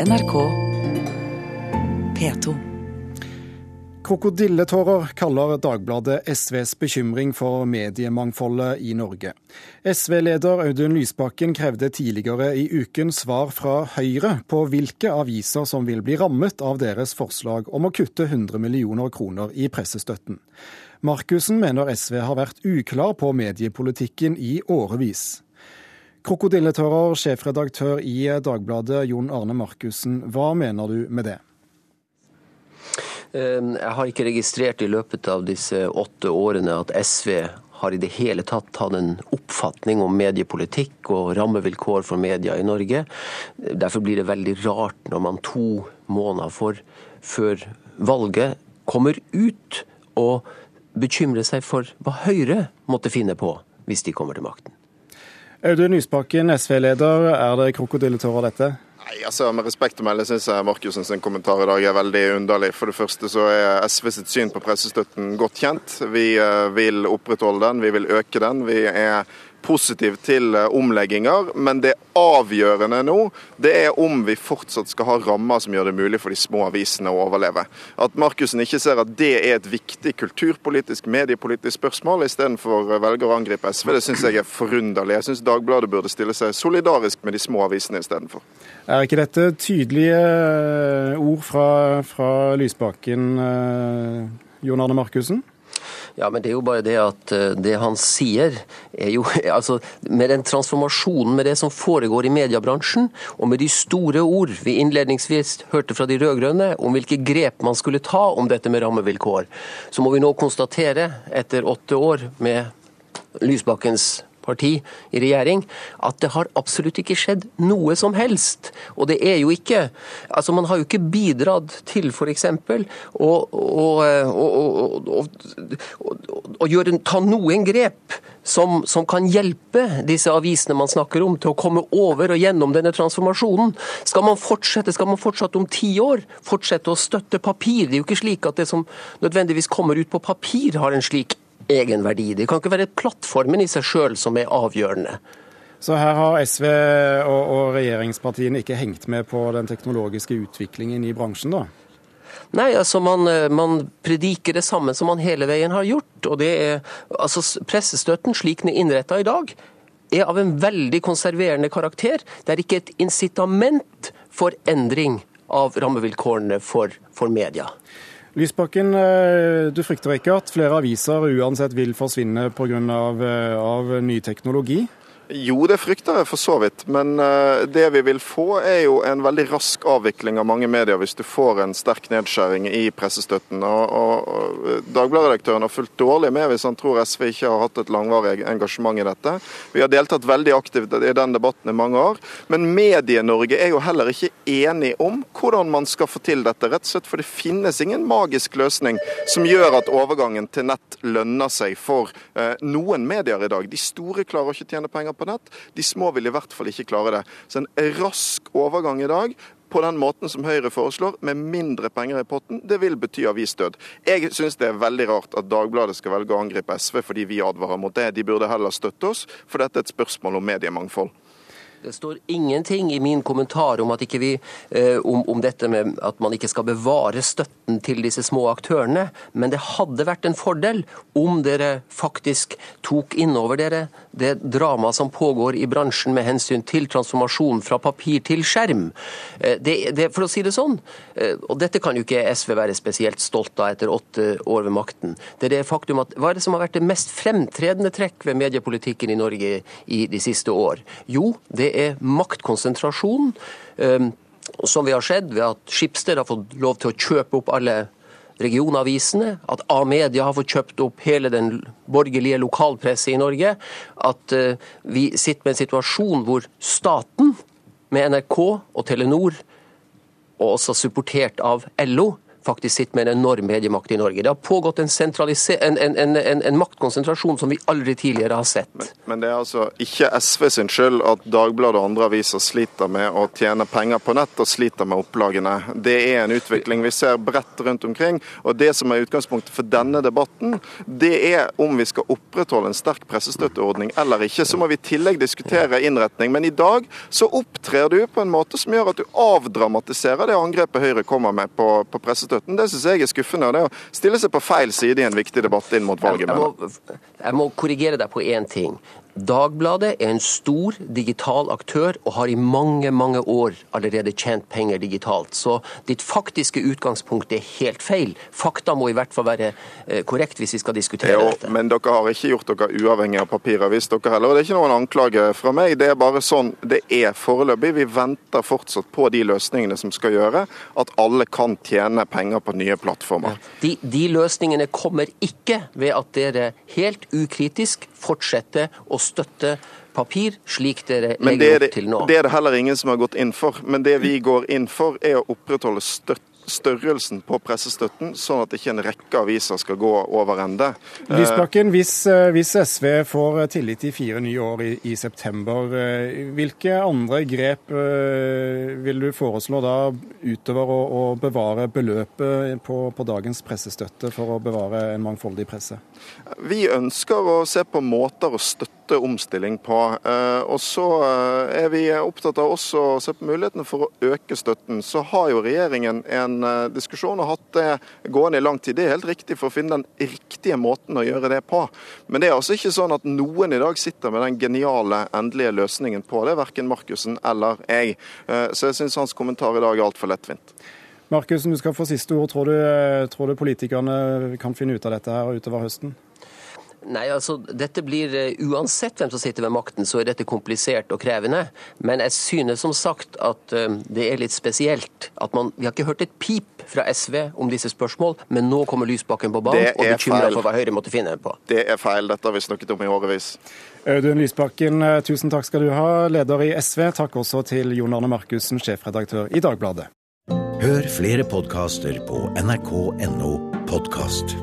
NRK P2. Krokodilletårer kaller Dagbladet SVs bekymring for mediemangfoldet i Norge. SV-leder Audun Lysbakken krevde tidligere i uken svar fra Høyre på hvilke aviser som vil bli rammet av deres forslag om å kutte 100 millioner kroner i pressestøtten. Markussen mener SV har vært uklar på mediepolitikken i årevis. Krokodilletårer, sjefredaktør i Dagbladet, Jon Arne Markussen. Hva mener du med det? Ehm, jeg har ikke registrert i løpet av disse åtte årene at SV har i det hele tatt hatt en oppfatning om mediepolitikk og rammevilkår for media i Norge. Derfor blir det veldig rart når man to måneder for, før valget kommer ut og bekymrer seg for hva Høyre måtte finne på hvis de kommer til makten. Audun Lysbakken, SV-leder. Er det krokodilletårer, dette? Nei, altså Med respekt å melde syns jeg Markussen sin kommentar i dag er veldig underlig. For det første så er SV sitt syn på pressestøtten godt kjent. Vi eh, vil opprettholde den, vi vil øke den. Vi er positiv til eh, omlegginger, men det avgjørende nå det er om vi fortsatt skal ha rammer som gjør det mulig for de små avisene å overleve. At Markussen ikke ser at det er et viktig kulturpolitisk, mediepolitisk spørsmål, istedenfor velger å angripe SV, det syns jeg er forunderlig. Jeg syns Dagbladet burde stille seg solidarisk med de små avisene istedenfor. Er ikke dette tydelige eh, ord fra, fra Lysbakken, eh, Jon Arne Markussen? Ja, men det er jo bare det at eh, det han sier, er jo altså Med den transformasjonen, med det som foregår i mediebransjen, og med de store ord vi innledningsvis hørte fra de rød-grønne om hvilke grep man skulle ta om dette med rammevilkår, så må vi nå konstatere, etter åtte år med Lysbakkens parti i regjering, at det har absolutt ikke skjedd noe som helst. Og det er jo ikke Altså, man har jo ikke bidratt til f.eks. å, å, ta noen grep som, som, kan hjelpe disse avisene man snakker om, til å komme over og gjennom denne transformasjonen. Skal man fortsette, skal man fortsatt om ti år fortsette å støtte papir? Det er jo ikke slik at det som nødvendigvis kommer ut på papir, har en slik egenverdi. Det kan ikke være plattformen i seg sjøl som er avgjørende. Så her har SV og, og regjeringspartiene ikke hengt med på den teknologiske utviklingen i bransjen, da? Nei, altså man, man, prediker det samme som man hele veien har gjort. og det er, altså Pressestøtten slik den er innretta i dag, er av en veldig konserverende karakter. Det er ikke et incitament for endring av rammevilkårene for, for media. Lysbakken, eh, du frykter ikke at flere aviser uansett vil forsvinne pga. Av, eh, av ny teknologi? Jo, det frykter jeg for så vidt. Men eh, det vi vil få, er jo en veldig rask avvikling av mange medier hvis du får en sterk nedskjæring i pressestøtten. Og, og, Dagbladet-redaktøren har fulgt dårlig med hvis han tror SV ikke har hatt et langvarig engasjement i dette. Vi har deltatt veldig aktivt i den debatten i mange år. Men Medie-Norge er jo heller ikke enig om hvordan man skal få til dette, rett og slett for det finnes ingen magisk løsning som gjør at overgangen til nett lønner seg for eh, noen medier i dag. De store klarer ikke å tjene penger på på nett. De små vil i hvert fall ikke klare det. Så en rask overgang i dag på den måten som Høyre foreslår, med mindre penger i potten, det vil bety avisdød. Jeg syns det er veldig rart at Dagbladet skal velge å angripe SV fordi vi advarer mot det. De burde heller støtte oss, for dette er et spørsmål om mediemangfold. Det står ingenting i min kommentar om, vi, eh, om, om, dette med at man ikke skal bevare støtten til disse små aktørene, men det hadde vært en fordel om dere faktisk tok inn over dere det dramaet som pågår i bransjen med hensyn til transformasjon fra papir til skjerm. Eh, det, det, for å si det sånn, eh, og dette kan jo ikke SV være spesielt stolt av etter åtte år ved makten, det er det faktum at hva er det som har vært det mest fremtredende trekk ved mediepolitikken i Norge i de siste år? Jo, det er maktkonsentrasjon, ehm, som vi har sett ved at Skipsted har fått lov til å kjøpe opp alle regionavisene, at A-media har fått kjøpt opp hele den borgerlige lokalpresset i Norge, at eh, vi sitter med en situasjon hvor staten, med NRK og Telenor, og også supportert av LO, faktisk sitter med en enorm mediemakt i Norge. Det har pågått en, en, en, en maktkonsentrasjon som vi aldri tidligere har sett. Men, men, det er altså ikke SV sin skyld at Dagbladet og andre aviser sliter med å tjene penger på nett og sliter med opplagene. Det er en utvikling vi ser bredt rundt omkring. og Det som er utgangspunktet for denne debatten, det er om vi skal opprettholde en sterk pressestøtteordning eller ikke. Så må vi i tillegg diskutere innretning. Men i dag så opptrer du på en måte som gjør at du avdramatiserer det angrepet Høyre kommer med på, på pressestøtten. Det syns jeg er skuffende. Det er å stille seg på feil side i en viktig debatt inn mot valget. Jeg må, jeg må korrigere deg på én ting. Dagbladet er en stor digital aktør og har i mange mange år allerede tjent penger digitalt. Så ditt faktiske utgangspunkt er helt feil. Fakta må i hvert fall være eh, korrekt hvis vi skal diskutere jo, dette. Men dere har ikke gjort dere uavhengig av papiravis, dere heller. Og det er ikke noen anklage fra meg. Det er bare sånn det er foreløpig. Vi venter fortsatt på de løsningene som skal gjøre at alle kan tjene penger på nye plattformer. De, de løsningene kommer ikke ved at dere helt ukritisk fortsette å støtte papir, slik dere legger opp til nå. Det er det heller ingen som har gått inn for. Men det vi går inn for, er å opprettholde støtte størrelsen på pressestøtten, sånn at ikke en rekke aviser skal gå over ende. Lysbakken, hvis, eh, hvis, SV får tillit i fire nye år i, i, september, eh, hvilke andre grep eh, vil du foreslå da utover å, å bevare beløpet på, på, dagens pressestøtte for å bevare en mangfoldig presse? Vi ønsker å se på måter å støtte omstilling på. Og så er vi opptatt av også å se på mulighetene for å øke støtten. Så har jo regjeringen en en eh, diskusjon og hatt det gående i lang tid. Det er helt riktig for å finne den riktige måten å gjøre det på. Men det er altså ikke sånn at noen i dag sitter med den geniale, endelige løsningen på det. Verken Markussen eller jeg. Eh, så jeg syns hans kommentar i dag er altfor lettvint. Markussen, du skal få siste ord. Tror du, tror du politikerne kan finne ut av dette her utover høsten? Nei, altså, dette blir uh, Uansett hvem som sitter ved makten, så er dette komplisert og krevende. Men jeg synes som sagt at uh, det er litt spesielt at man Vi har ikke hørt et pip fra SV om disse spørsmål, men nå kommer Lysbakken på banen og bekymrer for hva Høyre måtte finne på. Det er feil. Dette har vi snakket om i årevis. Audun Lysbakken, eh, tusen takk skal du ha, leder i SV. Takk også til Jon Arne Markussen, sjefredaktør i Dagbladet. Hør flere podkaster på nrk.no podkast.